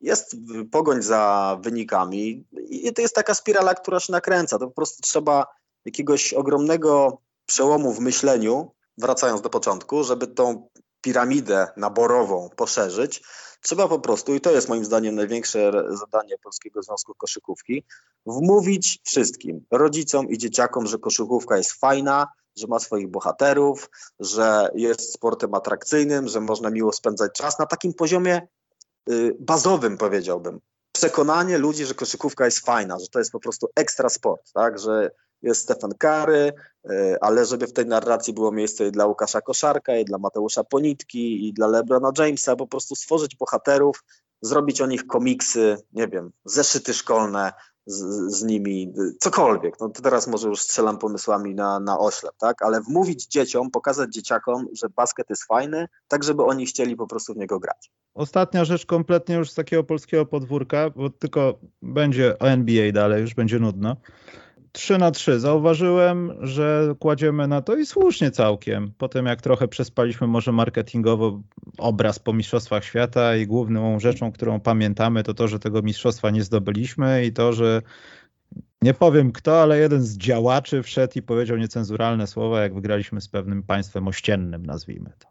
jest pogoń za wynikami i to jest taka spirala, która się nakręca. To po prostu trzeba jakiegoś ogromnego przełomu w myśleniu, wracając do początku, żeby tą piramidę naborową poszerzyć, trzeba po prostu, i to jest moim zdaniem największe zadanie Polskiego Związku Koszykówki, wmówić wszystkim, rodzicom i dzieciakom, że koszykówka jest fajna, że ma swoich bohaterów, że jest sportem atrakcyjnym, że można miło spędzać czas na takim poziomie y, bazowym, powiedziałbym. Przekonanie ludzi, że koszykówka jest fajna, że to jest po prostu ekstra sport, tak? że jest Stefan Kary, y, ale żeby w tej narracji było miejsce i dla Łukasza Koszarka, i dla Mateusza Ponitki, i dla Lebrona Jamesa, po prostu stworzyć bohaterów, zrobić o nich komiksy, nie wiem, zeszyty szkolne, z, z, nimi, cokolwiek. No to teraz może już strzelam pomysłami na, na oślep, tak? Ale wmówić dzieciom, pokazać dzieciakom, że basket jest fajny, tak żeby oni chcieli po prostu w niego grać. Ostatnia rzecz kompletnie już z takiego polskiego podwórka, bo tylko będzie o NBA dalej, już będzie nudno. 3 na 3. Zauważyłem, że kładziemy na to i słusznie całkiem. Potem jak trochę przespaliśmy może marketingowo obraz po Mistrzostwach Świata i główną rzeczą, którą pamiętamy to to, że tego mistrzostwa nie zdobyliśmy i to, że nie powiem kto, ale jeden z działaczy wszedł i powiedział niecenzuralne słowa, jak wygraliśmy z pewnym państwem ościennym, nazwijmy to.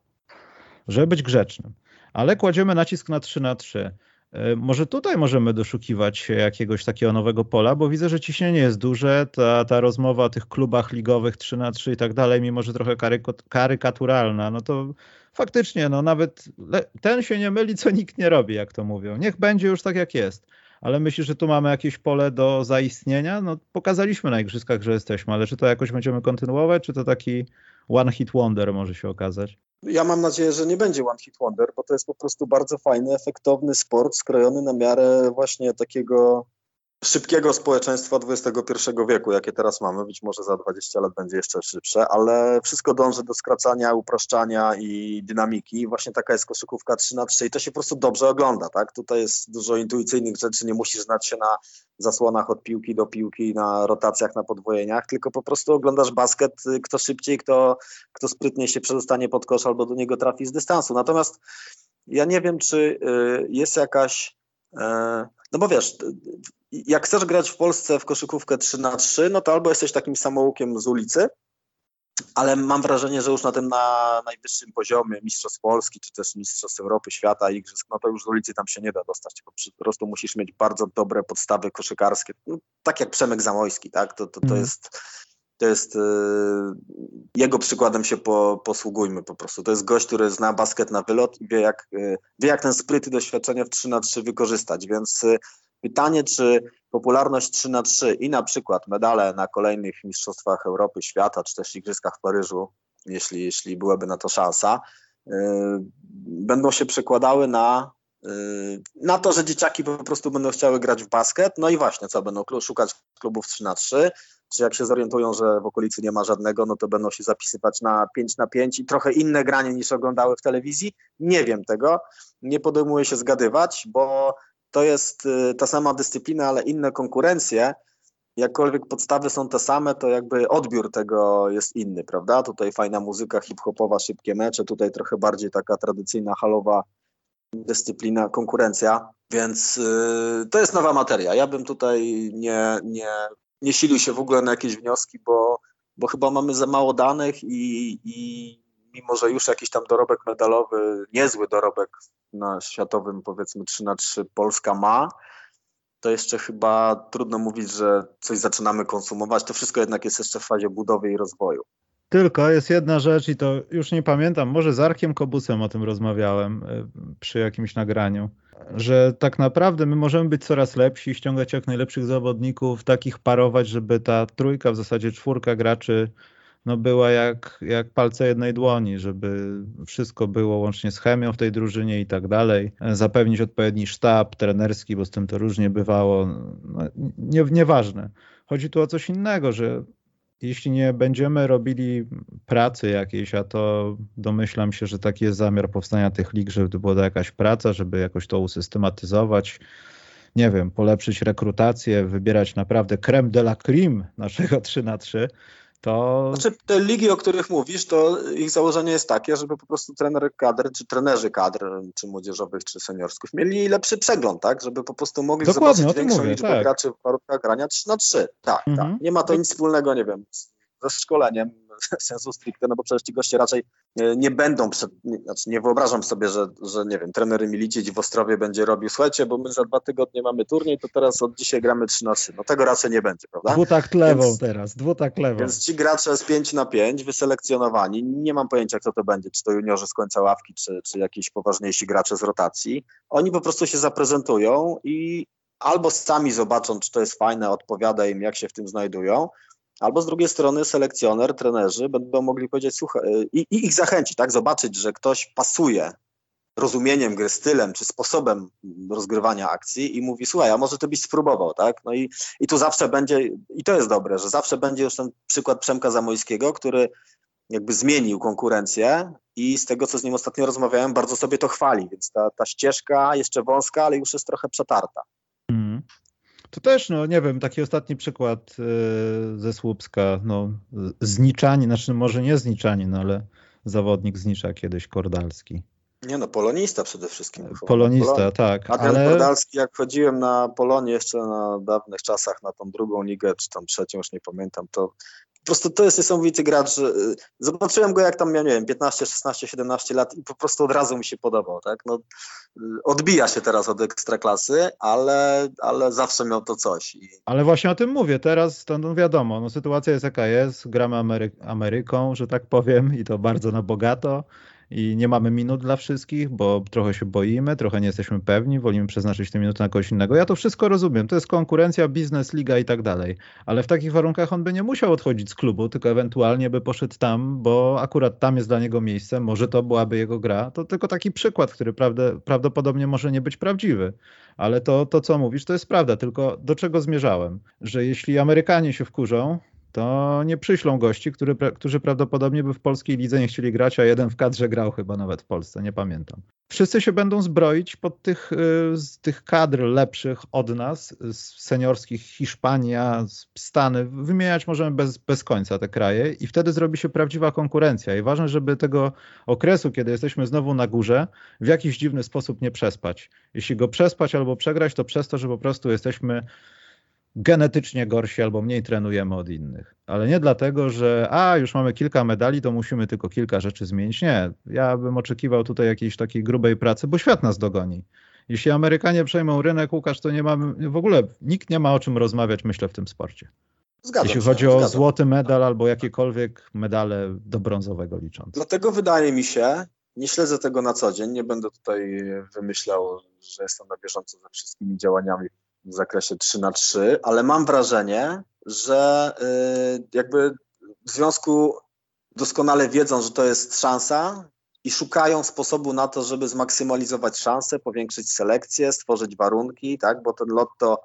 Żeby być grzecznym. Ale kładziemy nacisk na 3 na 3. E, może tutaj możemy doszukiwać się jakiegoś takiego nowego pola, bo widzę, że ciśnienie jest duże. Ta, ta rozmowa o tych klubach ligowych 3 na 3 i tak dalej, mimo że trochę karykaturalna, no to faktycznie, no nawet ten się nie myli, co nikt nie robi, jak to mówią. Niech będzie już tak, jak jest. Ale myślisz, że tu mamy jakieś pole do zaistnienia? No pokazaliśmy na igrzyskach, że jesteśmy, ale czy to jakoś będziemy kontynuować, czy to taki one hit wonder może się okazać? Ja mam nadzieję, że nie będzie One Hit Wonder, bo to jest po prostu bardzo fajny, efektowny sport skrojony na miarę właśnie takiego szybkiego społeczeństwa XXI wieku, jakie teraz mamy, być może za 20 lat będzie jeszcze szybsze, ale wszystko dąży do skracania, upraszczania i dynamiki. Właśnie taka jest koszykówka 3 na 3 i to się po prostu dobrze ogląda, tak? Tutaj jest dużo intuicyjnych rzeczy, nie musisz znać się na zasłonach od piłki do piłki, na rotacjach, na podwojeniach, tylko po prostu oglądasz basket, kto szybciej, kto, kto sprytniej się przedostanie pod kosz albo do niego trafi z dystansu. Natomiast ja nie wiem, czy y, jest jakaś e, no bo wiesz, jak chcesz grać w Polsce w koszykówkę 3 na 3 no to albo jesteś takim samoukiem z ulicy, ale mam wrażenie, że już na tym na najwyższym poziomie Mistrzostw Polski, czy też Mistrzostw Europy, Świata, Igrzysk, no to już z ulicy tam się nie da dostać, po prostu musisz mieć bardzo dobre podstawy koszykarskie, no, tak jak Przemek Zamojski, tak, to, to, to mm. jest to jest yy, jego przykładem się po, posługujmy po prostu. To jest gość, który zna basket na wylot i wie jak, yy, wie jak ten spryt i doświadczenie w 3 na 3 wykorzystać, więc yy, pytanie, czy popularność 3 na 3 i na przykład medale na kolejnych mistrzostwach Europy, świata, czy też igrzyskach w Paryżu, jeśli, jeśli byłaby na to szansa, y, będą się przekładały na y, na to, że dzieciaki po prostu będą chciały grać w basket, no i właśnie co, będą szukać klubów 3 na 3 czy jak się zorientują, że w okolicy nie ma żadnego, no to będą się zapisywać na 5 na 5 i trochę inne granie niż oglądały w telewizji. Nie wiem tego, nie podejmuję się zgadywać, bo to jest y, ta sama dyscyplina, ale inne konkurencje. Jakkolwiek podstawy są te same, to jakby odbiór tego jest inny, prawda? Tutaj fajna muzyka hip-hopowa, szybkie mecze, tutaj trochę bardziej taka tradycyjna halowa dyscyplina, konkurencja, więc yy, to jest nowa materia. Ja bym tutaj nie, nie nie silił się w ogóle na jakieś wnioski, bo, bo chyba mamy za mało danych i, i mimo, że już jakiś tam dorobek medalowy, niezły dorobek na światowym powiedzmy 3 na 3 Polska ma, to jeszcze chyba trudno mówić, że coś zaczynamy konsumować. To wszystko jednak jest jeszcze w fazie budowy i rozwoju. Tylko jest jedna rzecz i to już nie pamiętam, może z Arkiem Kobusem o tym rozmawiałem y, przy jakimś nagraniu że tak naprawdę my możemy być coraz lepsi, ściągać jak najlepszych zawodników, takich parować, żeby ta trójka, w zasadzie czwórka graczy no była jak, jak palce jednej dłoni, żeby wszystko było łącznie z chemią w tej drużynie i tak dalej. Zapewnić odpowiedni sztab trenerski, bo z tym to różnie bywało. No, nie, nieważne. Chodzi tu o coś innego, że jeśli nie będziemy robili pracy jakiejś, a to domyślam się, że taki jest zamiar powstania tych lig, żeby była jakaś praca, żeby jakoś to usystematyzować, nie wiem, polepszyć rekrutację, wybierać naprawdę creme de la creme naszego 3 na 3 to... Znaczy te ligi, o których mówisz, to ich założenie jest takie, żeby po prostu trener kadr, czy trenerzy kadr, czy młodzieżowych, czy seniorskich mieli lepszy przegląd, tak? Żeby po prostu mogli Dokładnie, zobaczyć większą mówię, liczbę tak. graczy w warunkach grania 3 na 3. Tak, mhm. tak. Nie ma to nic wspólnego, nie wiem, ze szkoleniem sensu stricte, no bo przecież ci goście raczej e, nie będą, przed, nie, znaczy nie wyobrażam sobie, że, że nie wiem, trener Milicic w Ostrowie będzie robił, słuchajcie, bo my za dwa tygodnie mamy turniej, to teraz od dzisiaj gramy 3 na 3. No tego raczej nie będzie, prawda? Dwutak lewą więc, teraz, dwutak lewą. Więc ci gracze z 5 na 5 wyselekcjonowani, nie mam pojęcia kto to będzie, czy to juniorzy z końca ławki, czy, czy jakiś poważniejsi gracze z rotacji. Oni po prostu się zaprezentują i albo sami zobaczą, czy to jest fajne, odpowiada im, jak się w tym znajdują, Albo z drugiej strony selekcjoner, trenerzy będą mogli powiedzieć, słuchaj, i, i ich zachęcić, tak, zobaczyć, że ktoś pasuje rozumieniem gry, stylem czy sposobem rozgrywania akcji i mówi, słuchaj, a może ty byś spróbował, tak? No i, i tu zawsze będzie, i to jest dobre, że zawsze będzie już ten przykład Przemka Zamojskiego, który jakby zmienił konkurencję i z tego, co z nim ostatnio rozmawiałem, bardzo sobie to chwali, więc ta, ta ścieżka jeszcze wąska, ale już jest trochę przetarta. To też, no nie wiem, taki ostatni przykład yy, ze Słupska, no Zniczanin, znaczy może nie Zniczanin, no, ale zawodnik Znicza kiedyś, Kordalski. Nie no, polonista przede wszystkim. Polonista, tak. Adrian ale... Kordalski, jak chodziłem na Polonię jeszcze na dawnych czasach, na tą drugą ligę, czy tam trzecią, już nie pamiętam, to po prostu to jest niesamowity gracz. Y, zobaczyłem go jak tam miał, nie wiem, 15, 16, 17 lat i po prostu od razu mi się podobał, tak? No, y, odbija się teraz od ekstraklasy, ale, ale zawsze miał to coś. I... Ale właśnie o tym mówię, teraz to no wiadomo, no sytuacja jest jaka jest, gramy Amery Ameryką, że tak powiem i to bardzo na bogato i nie mamy minut dla wszystkich, bo trochę się boimy, trochę nie jesteśmy pewni, wolimy przeznaczyć te minuty na kogoś innego. Ja to wszystko rozumiem. To jest konkurencja, biznes, liga i tak dalej. Ale w takich warunkach on by nie musiał odchodzić z klubu, tylko ewentualnie by poszedł tam, bo akurat tam jest dla niego miejsce, może to byłaby jego gra. To tylko taki przykład, który prawdę, prawdopodobnie może nie być prawdziwy. Ale to, to, co mówisz, to jest prawda. Tylko do czego zmierzałem? Że jeśli Amerykanie się wkurzą, to nie przyślą gości, który, którzy prawdopodobnie by w polskiej lidze nie chcieli grać, a jeden w kadrze grał chyba nawet w Polsce, nie pamiętam. Wszyscy się będą zbroić pod tych, y, z tych kadr lepszych od nas, z seniorskich Hiszpania, Stany, wymieniać możemy bez, bez końca te kraje i wtedy zrobi się prawdziwa konkurencja i ważne, żeby tego okresu, kiedy jesteśmy znowu na górze, w jakiś dziwny sposób nie przespać. Jeśli go przespać albo przegrać, to przez to, że po prostu jesteśmy genetycznie gorsi albo mniej trenujemy od innych. Ale nie dlatego, że a już mamy kilka medali, to musimy tylko kilka rzeczy zmienić. Nie, ja bym oczekiwał tutaj jakiejś takiej grubej pracy, bo świat nas dogoni. Jeśli Amerykanie przejmą rynek, Łukasz, to nie mamy, w ogóle nikt nie ma o czym rozmawiać, myślę, w tym sporcie. Zgadzam Jeśli się, chodzi o złoty medal albo jakiekolwiek medale do brązowego licząc. Dlatego wydaje mi się, nie śledzę tego na co dzień, nie będę tutaj wymyślał, że jestem na bieżąco ze wszystkimi działaniami w zakresie 3 na 3 ale mam wrażenie, że y, jakby w związku doskonale wiedzą, że to jest szansa i szukają sposobu na to, żeby zmaksymalizować szanse, powiększyć selekcję, stworzyć warunki, tak, bo ten lotto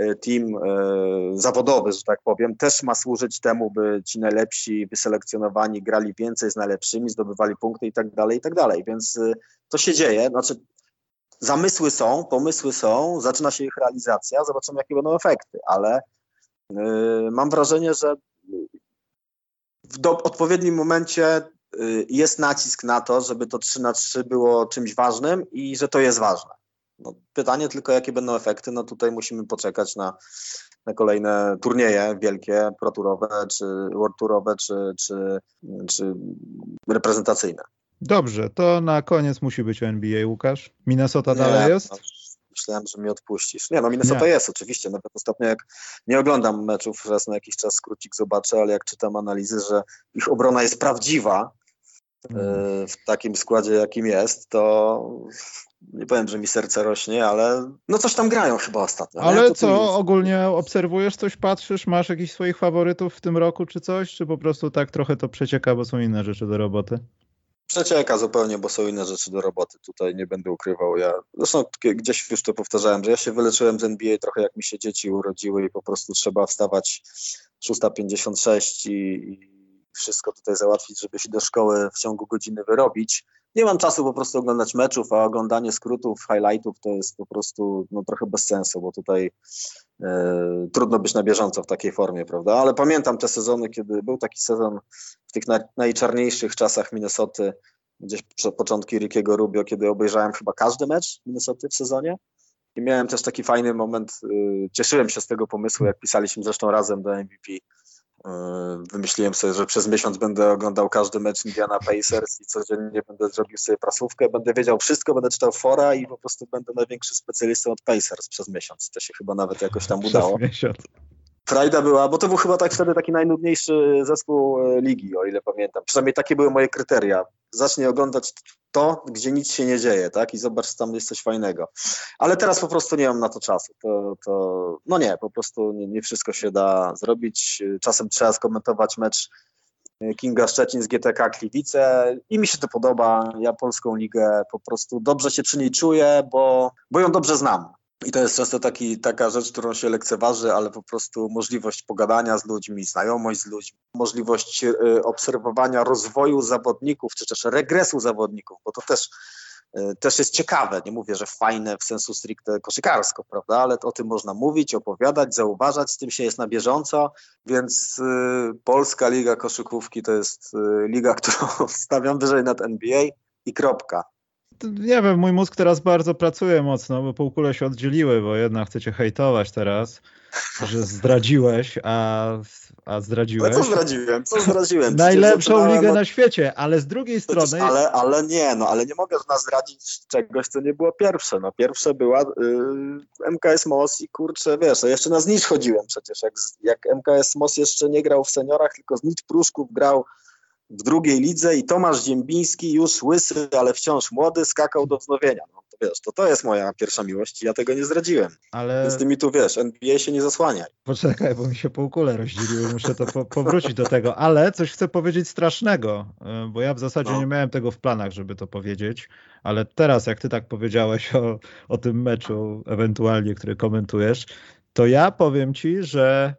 y, team y, zawodowy, że tak powiem, też ma służyć temu, by ci najlepsi wyselekcjonowani grali więcej z najlepszymi, zdobywali punkty i tak dalej, i tak dalej. Więc to się dzieje. Znaczy, zamysły są, pomysły są, zaczyna się ich realizacja, zobaczymy jakie będą efekty, ale yy, mam wrażenie, że w do, odpowiednim momencie yy, jest nacisk na to, żeby to 3 na 3 było czymś ważnym i że to jest ważne. No, pytanie tylko, jakie będą efekty, no tutaj musimy poczekać na, na kolejne turnieje wielkie, proturowe, czy world tourowe, czy, czy, czy reprezentacyjne. Dobrze, to na koniec musi być NBA, Łukasz. Minnesota nie, dalej jest? No, myślałem, że mi odpuścisz. Nie, no Minnesota nie. jest oczywiście. Nawet ostatnio jak nie oglądam meczów, raz na jakiś czas skrócik zobaczę, ale jak czytam analizy, że ich obrona jest prawdziwa mm. e, w takim składzie, jakim jest, to nie powiem, że mi serce rośnie, ale no coś tam grają chyba ostatnio. Ale co, ogólnie obserwujesz coś, patrzysz, masz jakichś swoich faworytów w tym roku czy coś, czy po prostu tak trochę to przecieka, bo są inne rzeczy do roboty? Przecieka zupełnie, bo są inne rzeczy do roboty. Tutaj nie będę ukrywał. Ja zresztą gdzieś już to powtarzałem, że ja się wyleczyłem z NBA trochę jak mi się dzieci urodziły i po prostu trzeba wstawać 6.56 i, i wszystko tutaj załatwić, żeby się do szkoły w ciągu godziny wyrobić. nie mam czasu po prostu oglądać meczów, a oglądanie skrótów, highlightów to jest po prostu no, trochę bez sensu, bo tutaj e, trudno być na bieżąco w takiej formie, prawda? Ale pamiętam te sezony, kiedy był taki sezon w tych najczarniejszych czasach Minnesoty, gdzieś przed początki Rickiego Rubio, kiedy obejrzałem chyba każdy mecz Minnesoty w sezonie. I miałem też taki fajny moment, y, cieszyłem się z tego pomysłu, jak pisaliśmy zresztą razem do MVP, E, wymyśliłem sobie, że przez miesiąc będę oglądał każdy mecz Indiana Pacers i codziennie będę zrobił sobie prasówkę, będę wiedział wszystko, będę czytał fora i po prostu będę największy specjalistą od Pacers przez miesiąc. To się chyba nawet jakoś tam udało. Przez miesiąc. Frajda była, bo to był chyba tak wtedy taki najnudniejszy zespół e, ligi, o ile pamiętam. Przynajmniej takie były moje kryteria. Zacznij oglądać to, gdzie nic się nie dzieje, tak? I zobacz, tam jest coś fajnego. Ale teraz po prostu nie mam na to czasu. To, to no nie, po prostu nie, nie wszystko się da zrobić. Czasem trzeba skomentować mecz e, Kinga Szczecin z GTK Gliwice i mi się to podoba. Ja polską ligę po prostu dobrze się przy niej czuję, bo, bo ją dobrze znam. I to jest często taki, taka rzecz, którą się lekceważy, ale po prostu możliwość pogadania z ludźmi, znajomość z ludźmi, możliwość y, obserwowania rozwoju zawodników, czy też regresu zawodników, bo to też, y, też jest ciekawe. Nie mówię, że fajne w sensu stricte koszykarsko, prawda, ale o tym można mówić, opowiadać, zauważać, z tym się jest na bieżąco, więc y, Polska Liga Koszykówki to jest liga, którą stawiam wyżej nad NBA i kropka nie wiem, mój mózg teraz bardzo pracuje mocno, bo półkule się oddzieliły, bo jednak chcecie hejtować teraz, że zdradziłeś, a, a zdradziłeś. Ale co zdradziłem? Co zdradziłem? Najlepszą ligę na świecie, ale z drugiej strony... Ale, ale nie, no ale nie mogę nas zdradzić czegoś, co nie było pierwsze. No pierwsze była yy, MKS MOS i kurczę, wiesz, jeszcze na Znicz chodziłem przecież, jak, jak MKS MOS jeszcze nie grał w seniorach, tylko Znicz Pruszków grał w drugiej lidze i Tomasz Ziembiński, już łysy, ale wciąż młody, skakał do wznowienia. No to wiesz, to to jest moja pierwsza miłość i ja tego nie zdradziłem. Ale... Z tymi tu, wiesz, NBA się nie zasłaniaj. Poczekaj, bo mi się półkule rozdzieliły, muszę to po powrócić do tego, ale coś chcę powiedzieć strasznego, y, bo ja w zasadzie no. nie miałem tego w planach, żeby to powiedzieć, ale teraz jak ty tak powiedziałeś o, o tym meczu ewentualnie, który komentujesz, to ja powiem ci, że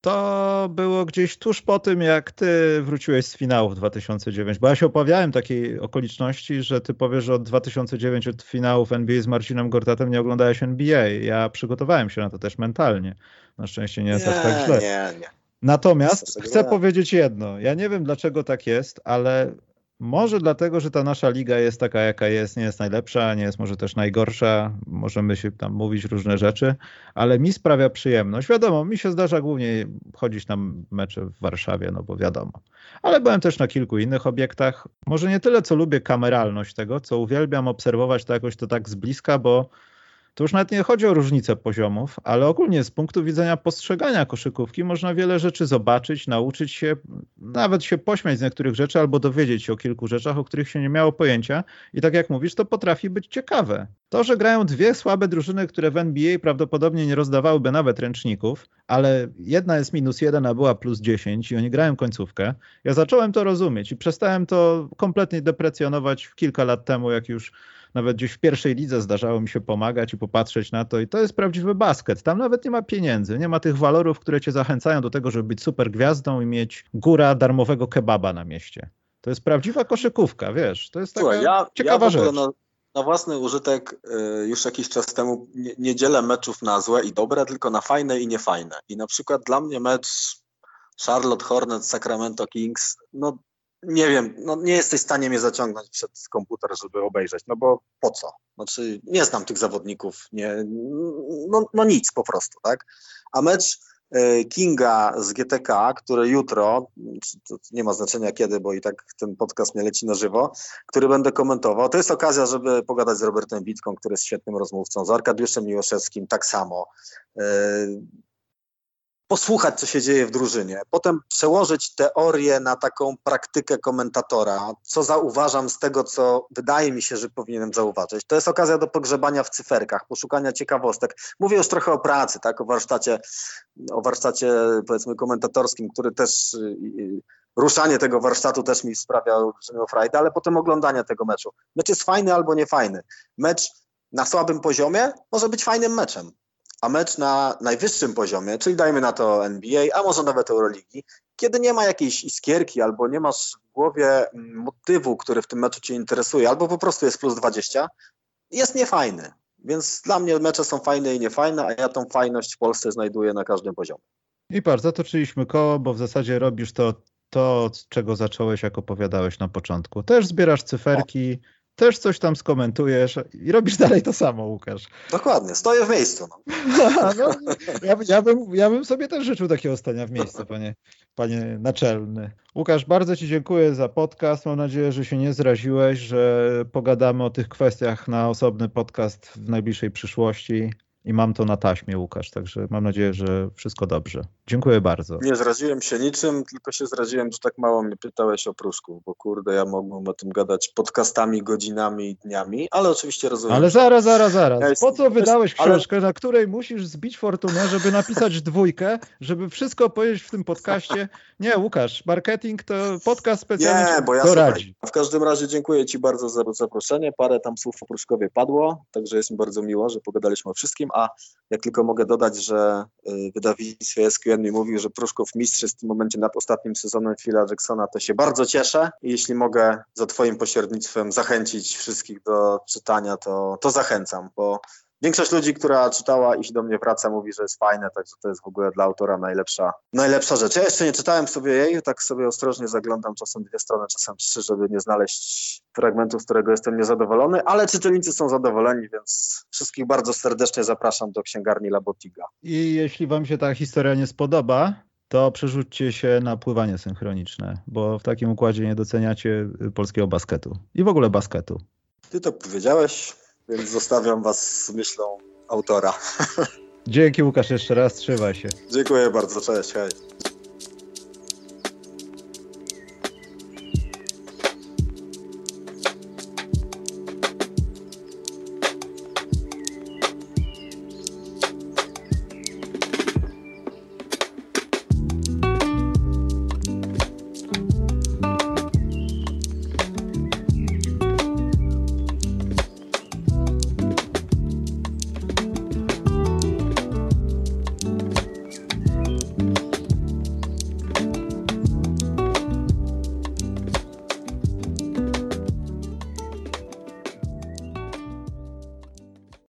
to było gdzieś tuż po tym, jak ty wróciłeś z finału w 2009, bo ja się opowiadałem takiej okoliczności, że ty powiesz, że od 2009 od finałów NBA z Marcinem Gortatem nie oglądałeś NBA. Ja przygotowałem się na to też mentalnie. Na szczęście nie jest aż tak źle. Nie, nie. Natomiast chcę powiedzieć jedno. Ja nie wiem, dlaczego tak jest, ale może dlatego, że ta nasza liga jest taka, jaka jest, nie jest najlepsza, nie jest może też najgorsza, możemy się tam mówić różne rzeczy, ale mi sprawia przyjemność. Wiadomo, mi się zdarza głównie chodzić na mecze w Warszawie, no bo wiadomo. Ale byłem też na kilku innych obiektach. Może nie tyle, co lubię kameralność tego, co uwielbiam obserwować to jakoś to tak z bliska, bo to już nawet nie chodzi o różnicę poziomów, ale ogólnie z punktu widzenia postrzegania koszykówki można wiele rzeczy zobaczyć, nauczyć się, nawet się pośmiać z niektórych rzeczy albo dowiedzieć się o kilku rzeczach, o których się nie miało pojęcia. I tak jak mówisz, to potrafi być ciekawe. To, że grają dwie słabe drużyny, które w NBA prawdopodobnie nie rozdawałyby nawet ręczników, ale jedna jest minus jeden, a była plus dziesięć i oni grają końcówkę. Ja zacząłem to rozumieć i przestałem to kompletnie deprecjonować kilka lat temu, jak już nawet gdzieś w pierwszej lidze zdarzało mi się pomagać i popatrzeć na to i to jest prawdziwy basket. Tam nawet nie ma pieniędzy, nie ma tych walorów, które cię zachęcają do tego, żeby być super gwiazdą i mieć góra darmowego kebaba na mieście. To jest prawdziwa koszykówka, wiesz, to jest taka Słuchaj, ja, ciekawa ja rzecz. Na, na, własny użytek y, już jakiś czas temu nie, nie dzielę meczów na złe i dobre, tylko na fajne i niefajne. I na przykład dla mnie mecz Charlotte Hornets, Sacramento Kings, no nie wiem, no nie jesteś w stanie mnie zaciągnąć przed komputer, żeby obejrzeć, no bo po co? Znaczy, nie znam tych zawodników, nie, no, no nic po prostu, tak? A mecz e, Kinga z GTK, który jutro, nie ma znaczenia kiedy, bo i tak ten podcast mnie leci na żywo, który będę komentował. To jest okazja, żeby pogadać z Robertem Witką, który jest świetnym rozmówcą, z Arkadiuszem Miłoszewskim tak samo. Posłuchać, co się dzieje w drużynie, potem przełożyć teorię na taką praktykę komentatora, co zauważam z tego, co wydaje mi się, że powinienem zauważyć. To jest okazja do pogrzebania w cyferkach, poszukania ciekawostek. Mówię już trochę o pracy, tak, o warsztacie, o warsztacie powiedzmy komentatorskim, który też y, y, ruszanie tego warsztatu też mi sprawia olbrzymią frajdę, ale potem oglądanie tego meczu. Mecz jest fajny albo niefajny. Mecz na słabym poziomie może być fajnym meczem a mecz na najwyższym poziomie, czyli dajmy na to NBA, a może nawet Euroligi, kiedy nie ma jakiejś iskierki albo nie masz w głowie motywu, który w tym meczu cię interesuje, albo po prostu jest plus 20, jest niefajny. Więc dla mnie mecze są fajne i niefajne, a ja tą fajność w Polsce znajduję na każdym poziomie. I patrz, zatoczyliśmy koło, bo w zasadzie robisz to, to czego zacząłeś, jak opowiadałeś na początku. Też zbierasz cyferki, też coś tam skomentujesz i robisz dalej to samo, Łukasz. Dokładnie, stoję w miejscu. No. no, ja, ja, bym, ja bym sobie też życzył takiego stania w miejscu, panie, panie naczelny. Łukasz, bardzo Ci dziękuję za podcast. Mam nadzieję, że się nie zraziłeś, że pogadamy o tych kwestiach na osobny podcast w najbliższej przyszłości i mam to na taśmie, Łukasz, także mam nadzieję, że wszystko dobrze. Dziękuję bardzo. Nie zraziłem się niczym, tylko się zraziłem, że tak mało mnie pytałeś o Pruszku, bo kurde, ja mógłbym o tym gadać podcastami, godzinami i dniami, ale oczywiście rozumiem. Ale zaraz, zaraz, zaraz. Ja po co wydałeś książkę, ale... na której musisz zbić fortunę, żeby napisać dwójkę, żeby wszystko powiedzieć w tym podcaście? Nie, Łukasz, marketing to podcast specjalny, Nie, bo ja radzi. W każdym razie dziękuję Ci bardzo za zaproszenie. Parę tam słów o Pruszkowie padło, także jest mi bardzo miło, że pogadaliśmy o wszystkim, a jak tylko mogę dodać, że y, wydawnictwo SQN mi mówił, że Pruszków mistrz jest w tym momencie nad ostatnim sezonem Phila Jacksona, to się bardzo cieszę. I jeśli mogę za Twoim pośrednictwem zachęcić wszystkich do czytania, to, to zachęcam, bo Większość ludzi, która czytała i się do mnie wraca, mówi, że jest fajne, także to jest w ogóle dla autora najlepsza, najlepsza rzecz. Ja jeszcze nie czytałem sobie jej, tak sobie ostrożnie zaglądam czasem dwie strony, czasem trzy, żeby nie znaleźć fragmentu, z którego jestem niezadowolony, ale czytelnicy są zadowoleni, więc wszystkich bardzo serdecznie zapraszam do księgarni Labotiga. I jeśli wam się ta historia nie spodoba, to przerzućcie się na pływanie synchroniczne, bo w takim układzie nie doceniacie polskiego basketu i w ogóle basketu. Ty to powiedziałeś, więc zostawiam was z myślą autora. Dzięki Łukasz jeszcze raz, trzymaj się. Dziękuję bardzo, cześć, hej.